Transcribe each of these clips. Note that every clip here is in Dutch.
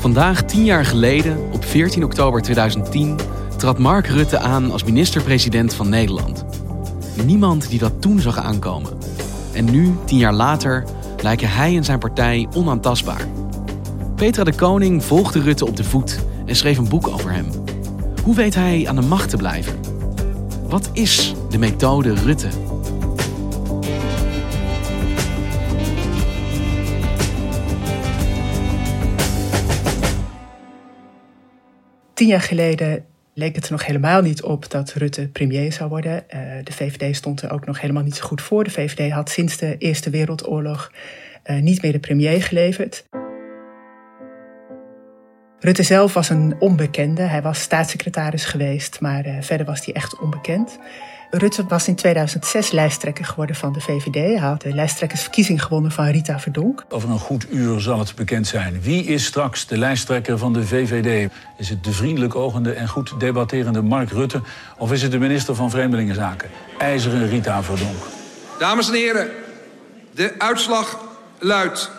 Vandaag, tien jaar geleden, op 14 oktober 2010, trad Mark Rutte aan als minister-president van Nederland. Niemand die dat toen zag aankomen. En nu, tien jaar later, lijken hij en zijn partij onaantastbaar. Petra de Koning volgde Rutte op de voet en schreef een boek over hem. Hoe weet hij aan de macht te blijven? Wat is de methode Rutte? Tien jaar geleden leek het er nog helemaal niet op dat Rutte premier zou worden. Uh, de VVD stond er ook nog helemaal niet zo goed voor. De VVD had sinds de Eerste Wereldoorlog uh, niet meer de premier geleverd. Rutte zelf was een onbekende. Hij was staatssecretaris geweest, maar uh, verder was hij echt onbekend. Rutte was in 2006 lijsttrekker geworden van de VVD. Hij had de lijsttrekkersverkiezing gewonnen van Rita Verdonk. Over een goed uur zal het bekend zijn. Wie is straks de lijsttrekker van de VVD? Is het de vriendelijk ogende en goed debatterende Mark Rutte... of is het de minister van Vreemdelingenzaken, ijzeren Rita Verdonk? Dames en heren, de uitslag luidt...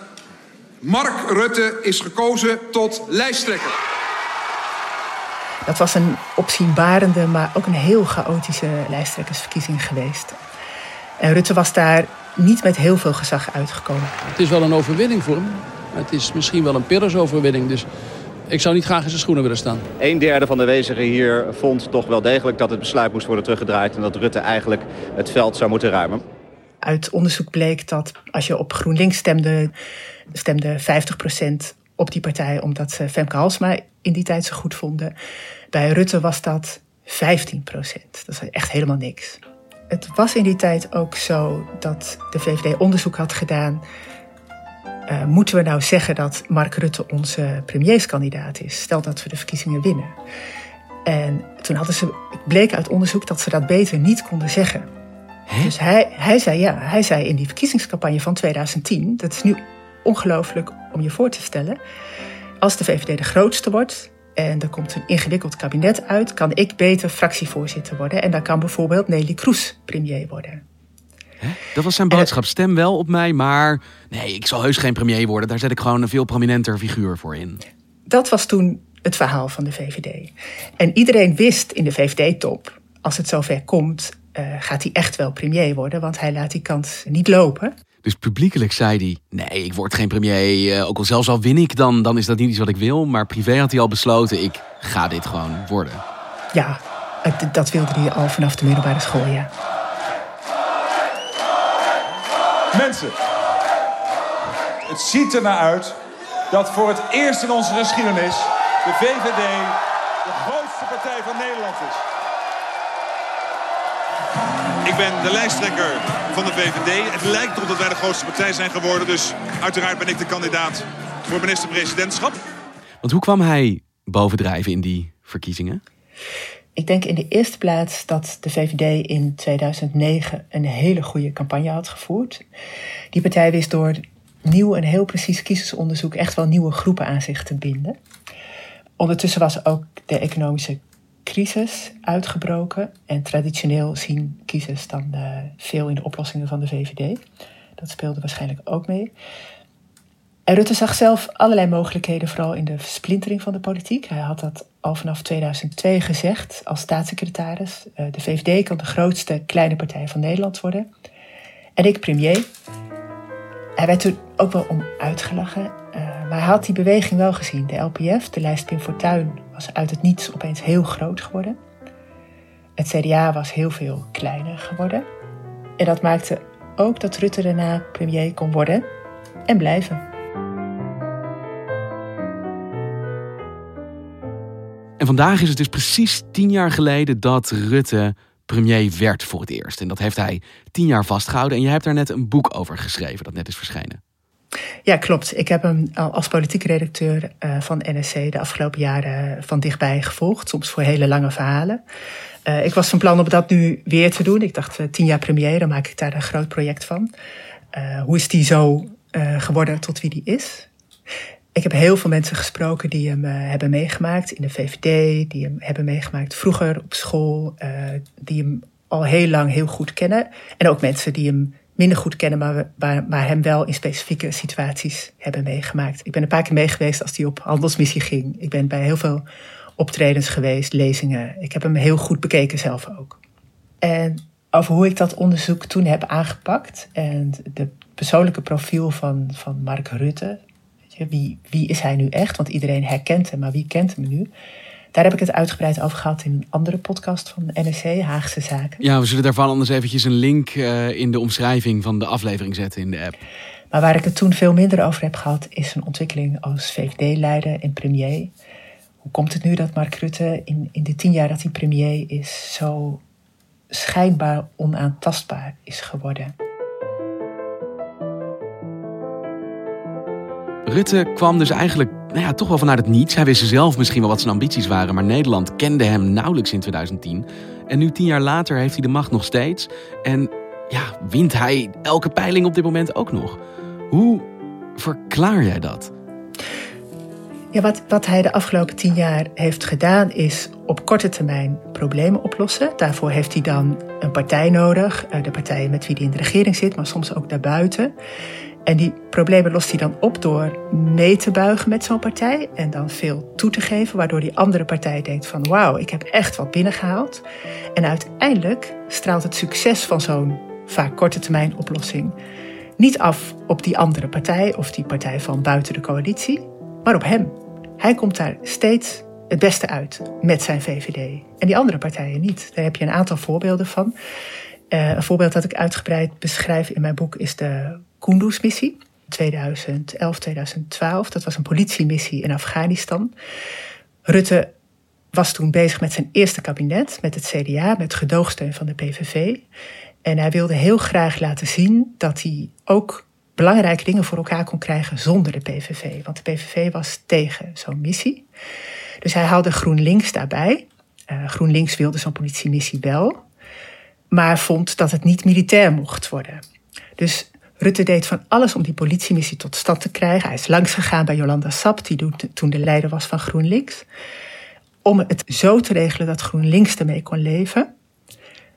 Mark Rutte is gekozen tot lijsttrekker. Dat was een opzienbarende, maar ook een heel chaotische lijsttrekkersverkiezing geweest. En Rutte was daar niet met heel veel gezag uitgekomen. Het is wel een overwinning voor hem. Het is misschien wel een Pyrrhus-overwinning. Dus ik zou niet graag in zijn schoenen willen staan. Een derde van de wezigen hier vond toch wel degelijk dat het besluit moest worden teruggedraaid... en dat Rutte eigenlijk het veld zou moeten ruimen. Uit onderzoek bleek dat als je op GroenLinks stemde, stemde 50 op die partij omdat ze Femke Halsma in die tijd zo goed vonden. Bij Rutte was dat 15 procent. Dat is echt helemaal niks. Het was in die tijd ook zo dat de VVD onderzoek had gedaan. Uh, moeten we nou zeggen dat Mark Rutte onze premierskandidaat is? Stel dat we de verkiezingen winnen. En toen hadden ze, het bleek uit onderzoek dat ze dat beter niet konden zeggen. Dus hij, hij zei ja, hij zei in die verkiezingscampagne van 2010, dat is nu ongelooflijk om je voor te stellen. Als de VVD de grootste wordt en er komt een ingewikkeld kabinet uit, kan ik beter fractievoorzitter worden. En dan kan bijvoorbeeld Nelly Kroes premier worden. Dat was zijn boodschap. Stem wel op mij, maar nee, ik zal heus geen premier worden. Daar zet ik gewoon een veel prominenter figuur voor in. Dat was toen het verhaal van de VVD. En iedereen wist in de VVD-top, als het zover komt, uh, gaat hij echt wel premier worden, want hij laat die kans niet lopen. Dus publiekelijk zei hij: Nee, ik word geen premier. Uh, ook al zelfs al win ik, dan, dan is dat niet iets wat ik wil. Maar privé had hij al besloten: ik ga dit gewoon worden. Ja, dat wilde hij al vanaf de middelbare school, ja. Mensen, het ziet er naar uit dat voor het eerst in onze geschiedenis de VVD de grootste partij van Nederland is. Ik ben de lijsttrekker van de VVD. Het lijkt erop dat wij de grootste partij zijn geworden. Dus uiteraard ben ik de kandidaat voor minister-presidentschap. Want hoe kwam hij bovendrijven in die verkiezingen? Ik denk in de eerste plaats dat de VVD in 2009 een hele goede campagne had gevoerd. Die partij wist door nieuw en heel precies kiezersonderzoek echt wel nieuwe groepen aan zich te binden. Ondertussen was ook de economische crisis uitgebroken. En traditioneel zien kiezers dan uh, veel in de oplossingen van de VVD. Dat speelde waarschijnlijk ook mee. En Rutte zag zelf allerlei mogelijkheden, vooral in de versplintering van de politiek. Hij had dat al vanaf 2002 gezegd als staatssecretaris. Uh, de VVD kan de grootste kleine partij van Nederland worden. En ik premier. Hij werd er ook wel om uitgelachen. Uh, maar hij had die beweging wel gezien. De LPF, de lijst Pim Fortuyn, was uit het niets opeens heel groot geworden. Het CDA was heel veel kleiner geworden. En dat maakte ook dat Rutte daarna premier kon worden en blijven. En vandaag is het dus precies tien jaar geleden dat Rutte premier werd voor het eerst. En dat heeft hij tien jaar vastgehouden. En je hebt daar net een boek over geschreven, dat net is verschenen. Ja, klopt. Ik heb hem als politiek redacteur eh, van NSC de afgelopen jaren van dichtbij gevolgd. Soms voor hele lange verhalen. Uh, ik was van plan om dat nu weer te doen. Ik dacht, tien jaar premier, dan maak ik daar een groot project van. hoe is die zo geworden tot wie die is? Ik heb heel veel mensen gesproken die hem hebben meegemaakt in de VVD, die hem hebben meegemaakt vroeger op school, die hem al heel lang heel goed kennen. En ook mensen die hem minder goed kennen, maar, maar, maar, hem wel in specifieke situaties hebben meegemaakt. Ik ben een paar keer meegeweest als hij op handelsmissie ging. Ik ben bij heel veel optredens geweest, lezingen. Ik heb hem heel goed bekeken zelf ook. En over hoe ik dat onderzoek toen heb aangepakt en de persoonlijke profiel van, van Mark Rutte. Wie, wie is hij nu echt? Want iedereen herkent hem, maar wie kent hem nu? Daar heb ik het uitgebreid over gehad in een andere podcast van NSC, Haagse Zaken. Ja, we zullen daarvan anders eventjes een link uh, in de omschrijving van de aflevering zetten in de app. Maar waar ik het toen veel minder over heb gehad, is een ontwikkeling als VVD-leider en premier. Hoe komt het nu dat Mark Rutte in, in de tien jaar dat hij premier is, zo schijnbaar onaantastbaar is geworden? Rutte kwam dus eigenlijk nou ja, toch wel vanuit het niets. Hij wist zelf misschien wel wat zijn ambities waren, maar Nederland kende hem nauwelijks in 2010. En nu tien jaar later heeft hij de macht nog steeds. En ja, wint hij elke peiling op dit moment ook nog. Hoe verklaar jij dat? Ja, wat, wat hij de afgelopen tien jaar heeft gedaan is op korte termijn problemen oplossen. Daarvoor heeft hij dan een partij nodig, eh, de partijen met wie hij in de regering zit, maar soms ook daarbuiten. En die problemen lost hij dan op door mee te buigen met zo'n partij en dan veel toe te geven, waardoor die andere partij denkt van wauw, ik heb echt wat binnengehaald. En uiteindelijk straalt het succes van zo'n vaak korte termijn oplossing niet af op die andere partij of die partij van buiten de coalitie, maar op hem. Hij komt daar steeds het beste uit met zijn VVD en die andere partijen niet. Daar heb je een aantal voorbeelden van. Uh, een voorbeeld dat ik uitgebreid beschrijf in mijn boek is de Kunduz-missie. 2011, 2012. Dat was een politiemissie in Afghanistan. Rutte was toen bezig met zijn eerste kabinet, met het CDA, met gedoogsteun van de PVV. En hij wilde heel graag laten zien dat hij ook belangrijke dingen voor elkaar kon krijgen zonder de PVV. Want de PVV was tegen zo'n missie. Dus hij haalde GroenLinks daarbij. Uh, GroenLinks wilde zo'n politiemissie wel, maar vond dat het niet militair mocht worden. Dus Rutte deed van alles om die politiemissie tot stand te krijgen. Hij is langs gegaan bij Jolanda Sap, die toen de leider was van GroenLinks. Om het zo te regelen dat GroenLinks ermee kon leven.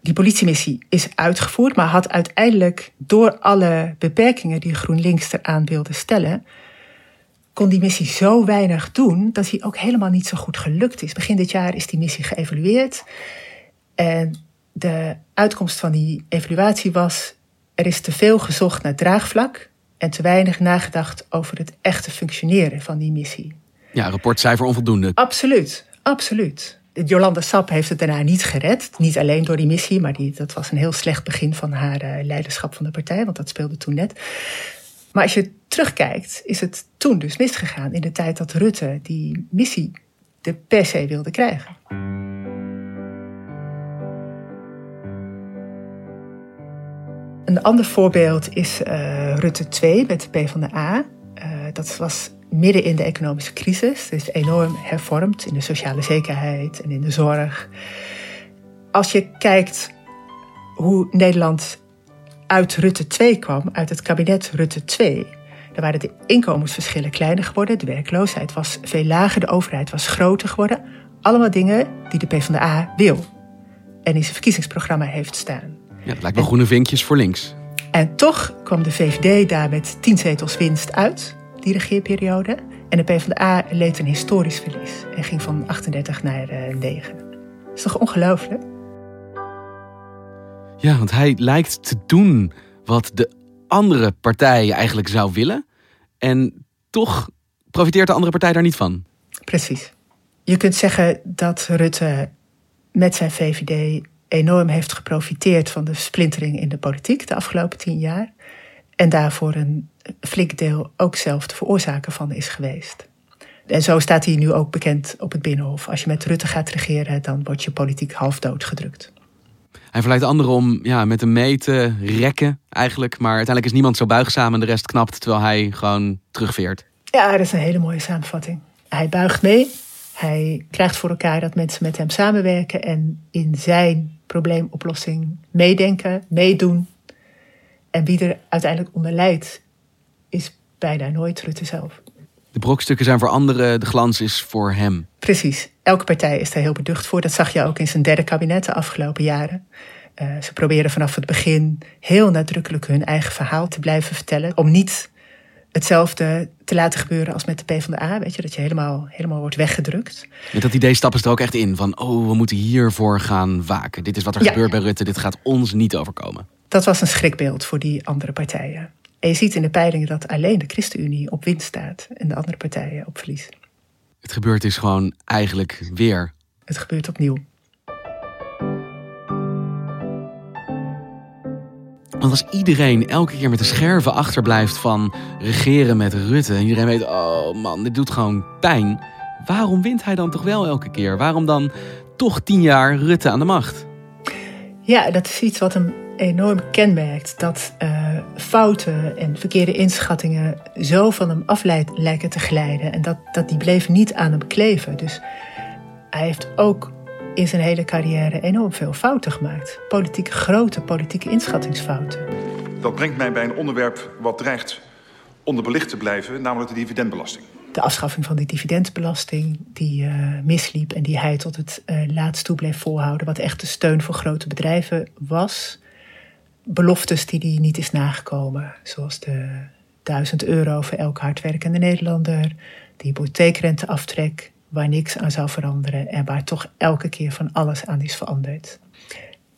Die politiemissie is uitgevoerd, maar had uiteindelijk door alle beperkingen die GroenLinks eraan wilde stellen, kon die missie zo weinig doen dat hij ook helemaal niet zo goed gelukt is. Begin dit jaar is die missie geëvalueerd. En de uitkomst van die evaluatie was er is te veel gezocht naar draagvlak en te weinig nagedacht over het echte functioneren van die missie. Ja, rapportcijfer onvoldoende. Absoluut, absoluut. Jolanda Sap heeft het daarna niet gered. Niet alleen door die missie, maar die, dat was een heel slecht begin van haar uh, leiderschap van de partij, want dat speelde toen net. Maar als je terugkijkt, is het toen dus misgegaan in de tijd dat Rutte die missie de per se wilde krijgen. Een ander voorbeeld is uh, Rutte 2 met de PvdA. Uh, dat was midden in de economische crisis. Het is enorm hervormd in de sociale zekerheid en in de zorg. Als je kijkt hoe Nederland uit Rutte 2 kwam, uit het kabinet Rutte 2, dan waren de inkomensverschillen kleiner geworden, de werkloosheid was veel lager, de overheid was groter geworden. Allemaal dingen die de PvdA wil en in zijn verkiezingsprogramma heeft staan. Ja, het lijkt wel groene vinkjes voor links. En toch kwam de VVD daar met tien zetels winst uit, die regeerperiode. En de PvdA leed een historisch verlies en ging van 38 naar 9. Dat is toch ongelooflijk? Ja, want hij lijkt te doen wat de andere partij eigenlijk zou willen. En toch profiteert de andere partij daar niet van. Precies. Je kunt zeggen dat Rutte met zijn VVD enorm heeft geprofiteerd van de splintering in de politiek de afgelopen tien jaar. En daarvoor een flink deel ook zelf de veroorzaker van is geweest. En zo staat hij nu ook bekend op het Binnenhof. Als je met Rutte gaat regeren, dan word je politiek half dood gedrukt. Hij verleidt anderen om ja, met een mee te rekken eigenlijk. Maar uiteindelijk is niemand zo buigzaam en de rest knapt terwijl hij gewoon terugveert. Ja, dat is een hele mooie samenvatting. Hij buigt mee. Hij krijgt voor elkaar dat mensen met hem samenwerken en in zijn probleemoplossing meedenken, meedoen. En wie er uiteindelijk onder leidt, is bijna nooit Rutte zelf. De brokstukken zijn voor anderen, de glans is voor hem. Precies. Elke partij is daar heel beducht voor. Dat zag je ook in zijn derde kabinet de afgelopen jaren. Uh, ze proberen vanaf het begin heel nadrukkelijk hun eigen verhaal te blijven vertellen. Om niet hetzelfde te laten gebeuren als met de PvdA. Weet je, dat je helemaal, helemaal wordt weggedrukt. Met dat idee stappen ze er ook echt in. Van, oh, we moeten hiervoor gaan waken. Dit is wat er gebeurt bij Rutte. Dit gaat ons niet overkomen. Dat was een schrikbeeld voor die andere partijen. En je ziet in de peilingen dat alleen de ChristenUnie op winst staat. En de andere partijen op verlies. Het gebeurt dus gewoon eigenlijk weer. Het gebeurt opnieuw. Want als iedereen elke keer met de scherven achterblijft van regeren met Rutte. En iedereen weet, oh man, dit doet gewoon pijn. Waarom wint hij dan toch wel elke keer? Waarom dan toch tien jaar Rutte aan de macht? Ja, dat is iets wat hem enorm kenmerkt. Dat uh, fouten en verkeerde inschattingen zo van hem af lijken te glijden. En dat, dat die bleven niet aan hem kleven. Dus hij heeft ook in zijn hele carrière enorm veel fouten gemaakt. Politieke, grote politieke inschattingsfouten. Dat brengt mij bij een onderwerp wat dreigt onderbelicht te blijven, namelijk de dividendbelasting. De afschaffing van de dividendbelasting, die uh, misliep en die hij tot het uh, laatst toe bleef volhouden, wat echt de steun voor grote bedrijven was. Beloftes die hij niet is nagekomen, zoals de 1000 euro voor elke hardwerkende Nederlander, de hypotheekrenteaftrek, waar niks aan zou veranderen en waar toch elke keer van alles aan is veranderd.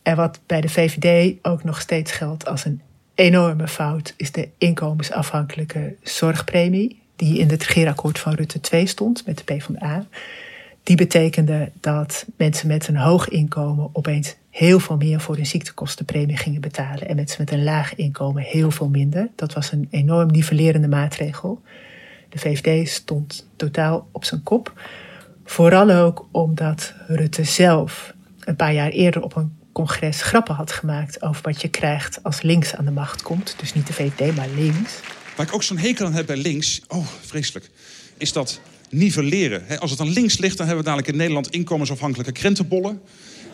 En wat bij de VVD ook nog steeds geldt als een enorme fout, is de inkomensafhankelijke zorgpremie, die in het regeerakkoord van Rutte 2 stond met de PvdA. Die betekende dat mensen met een hoog inkomen opeens heel veel meer voor hun ziektekostenpremie gingen betalen en mensen met een laag inkomen heel veel minder. Dat was een enorm nivellerende maatregel. De VVD stond totaal op zijn kop. Vooral ook omdat Rutte zelf een paar jaar eerder op een congres grappen had gemaakt over wat je krijgt als links aan de macht komt. Dus niet de VVD, maar links. Waar ik ook zo'n hekel aan heb bij links, oh vreselijk, is dat nivelleren. Als het aan links ligt, dan hebben we dadelijk in Nederland inkomensafhankelijke krentenbollen.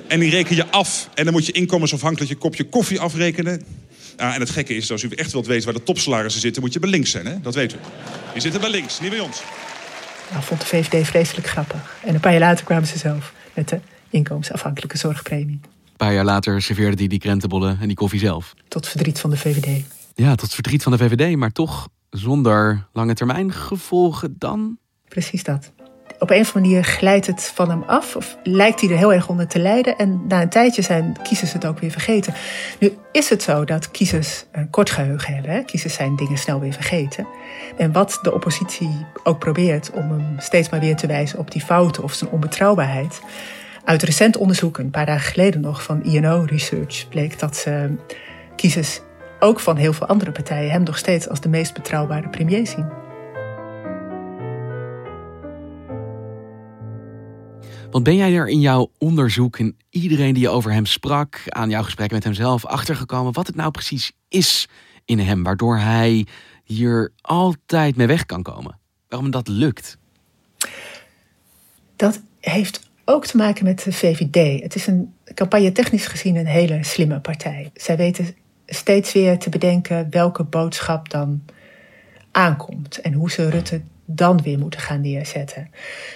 En die reken je af. En dan moet je inkomensafhankelijk je kopje koffie afrekenen. En het gekke is, als u echt wilt weten waar de topsalarissen zitten, moet je bij links zijn. Hè? Dat weet u. Die zitten bij links, niet bij ons. Nou, vond de VVD vreselijk grappig. En een paar jaar later kwamen ze zelf met de inkomensafhankelijke zorgpremie. Een paar jaar later serveerde hij die krentenbollen en die koffie zelf. Tot verdriet van de VVD. Ja, tot verdriet van de VVD, maar toch zonder lange termijn gevolgen dan? Precies dat. Op een of andere manier glijdt het van hem af, of lijkt hij er heel erg onder te lijden. En na een tijdje zijn kiezers het ook weer vergeten. Nu is het zo dat kiezers een kort geheugen hebben. Hè? Kiezers zijn dingen snel weer vergeten. En wat de oppositie ook probeert om hem steeds maar weer te wijzen op die fouten of zijn onbetrouwbaarheid. Uit recent onderzoek, een paar dagen geleden nog, van INO Research, bleek dat ze kiezers ook van heel veel andere partijen hem nog steeds als de meest betrouwbare premier zien. Want ben jij er in jouw onderzoek en iedereen die je over hem sprak, aan jouw gesprekken met hemzelf, achtergekomen wat het nou precies is in hem, waardoor hij hier altijd mee weg kan komen? Waarom dat lukt? Dat heeft ook te maken met de VVD. Het is een campagne technisch gezien een hele slimme partij. Zij weten steeds weer te bedenken welke boodschap dan aankomt en hoe ze Rutte dan weer moeten gaan neerzetten.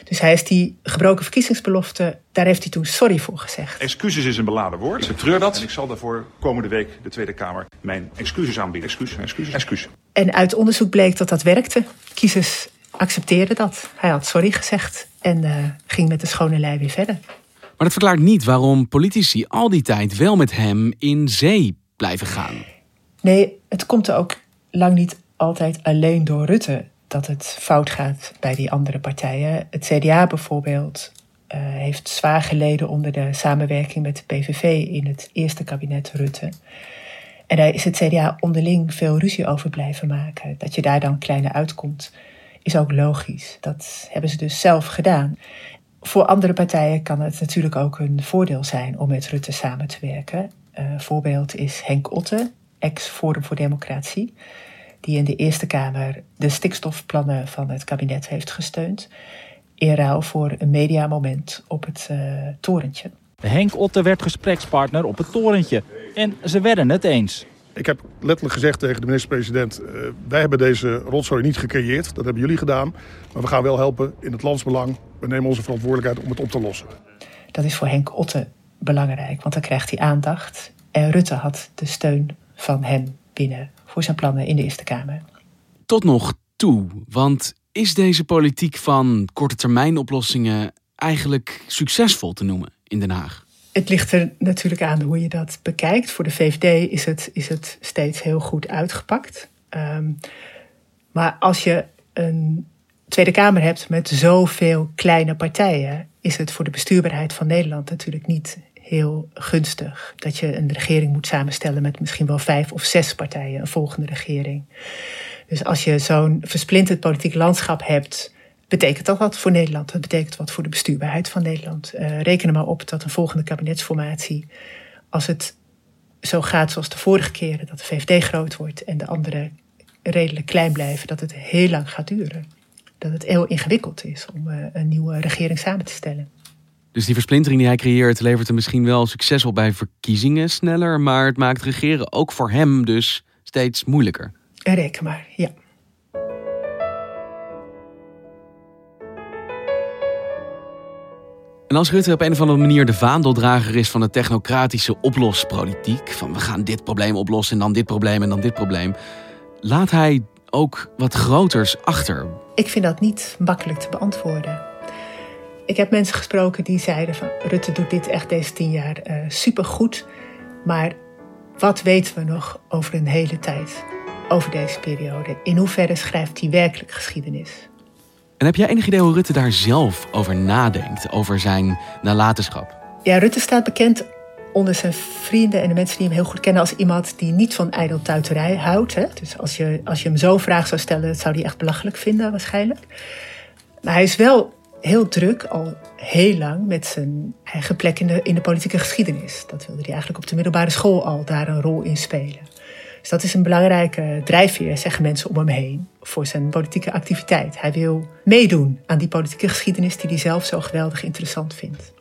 Dus hij heeft die gebroken verkiezingsbelofte, daar heeft hij toen sorry voor gezegd. Excuses is een beladen woord. Ik betreur dat. En ik zal daarvoor komende week de Tweede Kamer mijn excuses aanbieden. Excuus, excuus, excuus. En uit onderzoek bleek dat dat werkte. Kiezers accepteerden dat. Hij had sorry gezegd en uh, ging met de schone lei weer verder. Maar dat verklaart niet waarom politici al die tijd wel met hem in zee blijven gaan. Nee, het komt er ook lang niet altijd alleen door Rutte dat het fout gaat bij die andere partijen. Het CDA bijvoorbeeld uh, heeft zwaar geleden onder de samenwerking met de PVV in het eerste kabinet Rutte. En daar is het CDA onderling veel ruzie over blijven maken. Dat je daar dan kleiner uitkomt, is ook logisch. Dat hebben ze dus zelf gedaan. Voor andere partijen kan het natuurlijk ook een voordeel zijn om met Rutte samen te werken. Uh, voorbeeld is Henk Otte, ex-Forum voor Democratie, die in de Eerste Kamer de stikstofplannen van het kabinet heeft gesteund. In ruil voor een mediamoment op het uh, torentje. Henk Otte werd gesprekspartner op het torentje. En ze werden het eens. Ik heb letterlijk gezegd tegen de minister-president... Uh, wij hebben deze rotzooi niet gecreëerd, dat hebben jullie gedaan. Maar we gaan wel helpen in het landsbelang. We nemen onze verantwoordelijkheid om het op te lossen. Dat is voor Henk Otte belangrijk, want dan krijgt hij aandacht. En Rutte had de steun van hem binnen voor zijn plannen in de Eerste Kamer. Tot nog toe, want is deze politiek van korte termijn oplossingen eigenlijk succesvol te noemen in Den Haag? Het ligt er natuurlijk aan hoe je dat bekijkt. Voor de VVD is het, is het steeds heel goed uitgepakt. Um, maar als je een Tweede Kamer hebt met zoveel kleine partijen, is het voor de bestuurbaarheid van Nederland natuurlijk niet heel gunstig. Dat je een regering moet samenstellen met misschien wel vijf of zes partijen, een volgende regering. Dus als je zo'n versplinterd politiek landschap hebt, betekent dat wat voor Nederland. Dat betekent wat voor de bestuurbaarheid van Nederland. Uh, reken er maar op dat een volgende kabinetsformatie, als het zo gaat zoals de vorige keren, dat de VVD groot wordt en de anderen redelijk klein blijven, dat het heel lang gaat duren. Dat het heel ingewikkeld is om uh, een nieuwe regering samen te stellen. Dus die versplintering die hij creëert levert hem misschien wel succes op bij verkiezingen sneller, maar het maakt regeren ook voor hem dus steeds moeilijker. Reken maar, ja. En als Rutte op een of andere manier de vaandeldrager is van de technocratische oplospolitiek, van we gaan dit probleem oplossen en dan dit probleem en dan dit probleem, laat hij ook wat groters achter. Ik vind dat niet makkelijk te beantwoorden. Ik heb mensen gesproken die zeiden van Rutte doet dit echt deze tien jaar uh, supergoed, maar wat weten we nog over een hele tijd, over deze periode? In hoeverre schrijft hij werkelijk geschiedenis? En heb jij enig idee hoe Rutte daar zelf over nadenkt, over zijn nalatenschap? Ja, Rutte staat bekend onder zijn vrienden en de mensen die hem heel goed kennen als iemand die niet van ijdeltuiterij houdt. Hè? Dus als je, als je hem zo'n vraag zou stellen, dat zou hij echt belachelijk vinden waarschijnlijk. Maar hij is wel heel druk, al heel lang, met zijn eigen plek in de, in de politieke geschiedenis. Dat wilde hij eigenlijk op de middelbare school al daar een rol in spelen. Dus dat is een belangrijke drijfveer, zeggen mensen om hem heen, voor zijn politieke activiteit. Hij wil meedoen aan die politieke geschiedenis die hij zelf zo geweldig interessant vindt.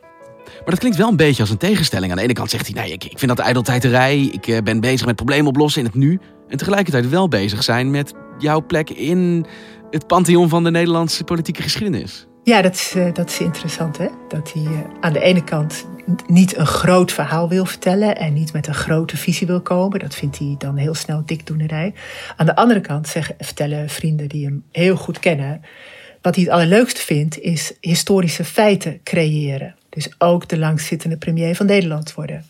Maar dat klinkt wel een beetje als een tegenstelling. Aan de ene kant zegt hij, nee, ik, ik vind dat ijdeltijdterij. Ik eh, ben bezig met problemen oplossen in het nu. En tegelijkertijd wel bezig zijn met jouw plek in het pantheon van de Nederlandse politieke geschiedenis. Ja, dat is, uh, dat is interessant. Hè? Dat hij uh, aan de ene kant niet een groot verhaal wil vertellen en niet met een grote visie wil komen. Dat vindt hij dan heel snel dikdoenerij. Aan de andere kant zeggen, vertellen vrienden die hem heel goed kennen. Wat hij het allerleukste vindt, is historische feiten creëren. Dus ook de langzittende premier van Nederland worden.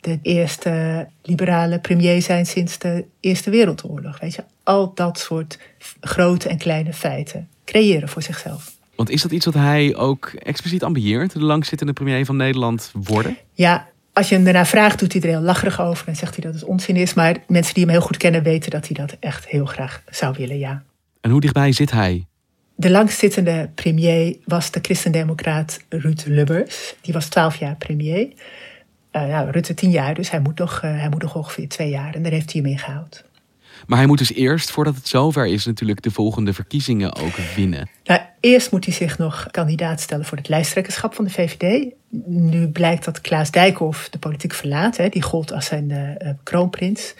De eerste liberale premier zijn sinds de Eerste Wereldoorlog. Weet je, al dat soort grote en kleine feiten creëren voor zichzelf. Want is dat iets wat hij ook expliciet ambieert, de langzittende premier van Nederland worden? Ja, als je hem daarna vraagt, doet hij er heel lacherig over en zegt hij dat het onzin is. Maar mensen die hem heel goed kennen weten dat hij dat echt heel graag zou willen, ja. En hoe dichtbij zit hij? De langzittende premier was de christendemocraat Ruud Lubbers. Die was twaalf jaar premier. Uh, nou, Rutte tien jaar, dus hij moet, nog, uh, hij moet nog ongeveer twee jaar. En daar heeft hij hem ingehaald. Maar hij moet dus eerst, voordat het zover is, natuurlijk de volgende verkiezingen ook winnen. Nou, eerst moet hij zich nog kandidaat stellen voor het lijsttrekkerschap van de VVD. Nu blijkt dat Klaas Dijkhoff de politiek verlaat. Hè. Die gold als zijn uh, kroonprins.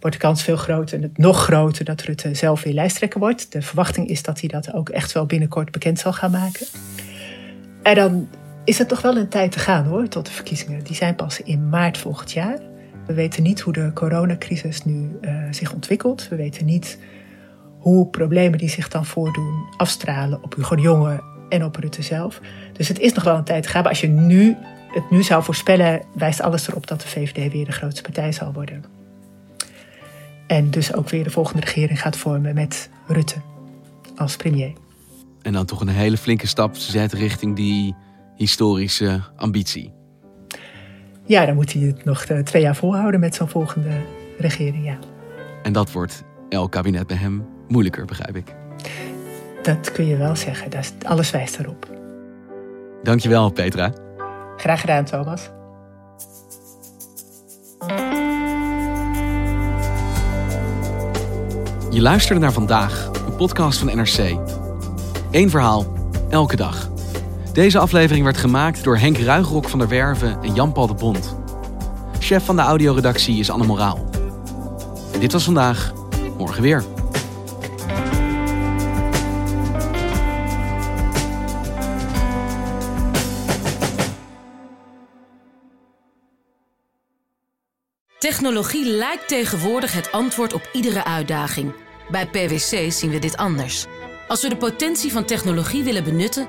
Wordt de kans veel groter en het nog groter dat Rutte zelf weer lijsttrekker wordt. De verwachting is dat hij dat ook echt wel binnenkort bekend zal gaan maken. En dan is het toch wel een tijd te gaan hoor, tot de verkiezingen. Die zijn pas in maart volgend jaar. We weten niet hoe de coronacrisis nu uh, zich ontwikkelt. We weten niet hoe problemen die zich dan voordoen afstralen op Hugo de Jonge en op Rutte zelf. Dus het is nog wel een tijd gaan. Als je nu het nu zou voorspellen, wijst alles erop dat de VVD weer de grootste partij zal worden. En dus ook weer de volgende regering gaat vormen met Rutte als premier. En dan toch een hele flinke stap zet richting die historische ambitie. Ja, dan moet hij het nog eh, twee jaar volhouden met zo'n volgende regering, ja. En dat wordt elk kabinet bij hem moeilijker, begrijp ik. Dat kun je wel zeggen. Dat is, alles wijst erop. Dankjewel, Petra. Graag gedaan, Thomas. Je luisterde naar vandaag, een podcast van NRC. Eén verhaal, elke dag. Deze aflevering werd gemaakt door Henk Ruigrok van der Werven en Jan-Paul de Bond. Chef van de audioredactie is Anne Moraal. En dit was vandaag, morgen weer. Technologie lijkt tegenwoordig het antwoord op iedere uitdaging. Bij PwC zien we dit anders. Als we de potentie van technologie willen benutten,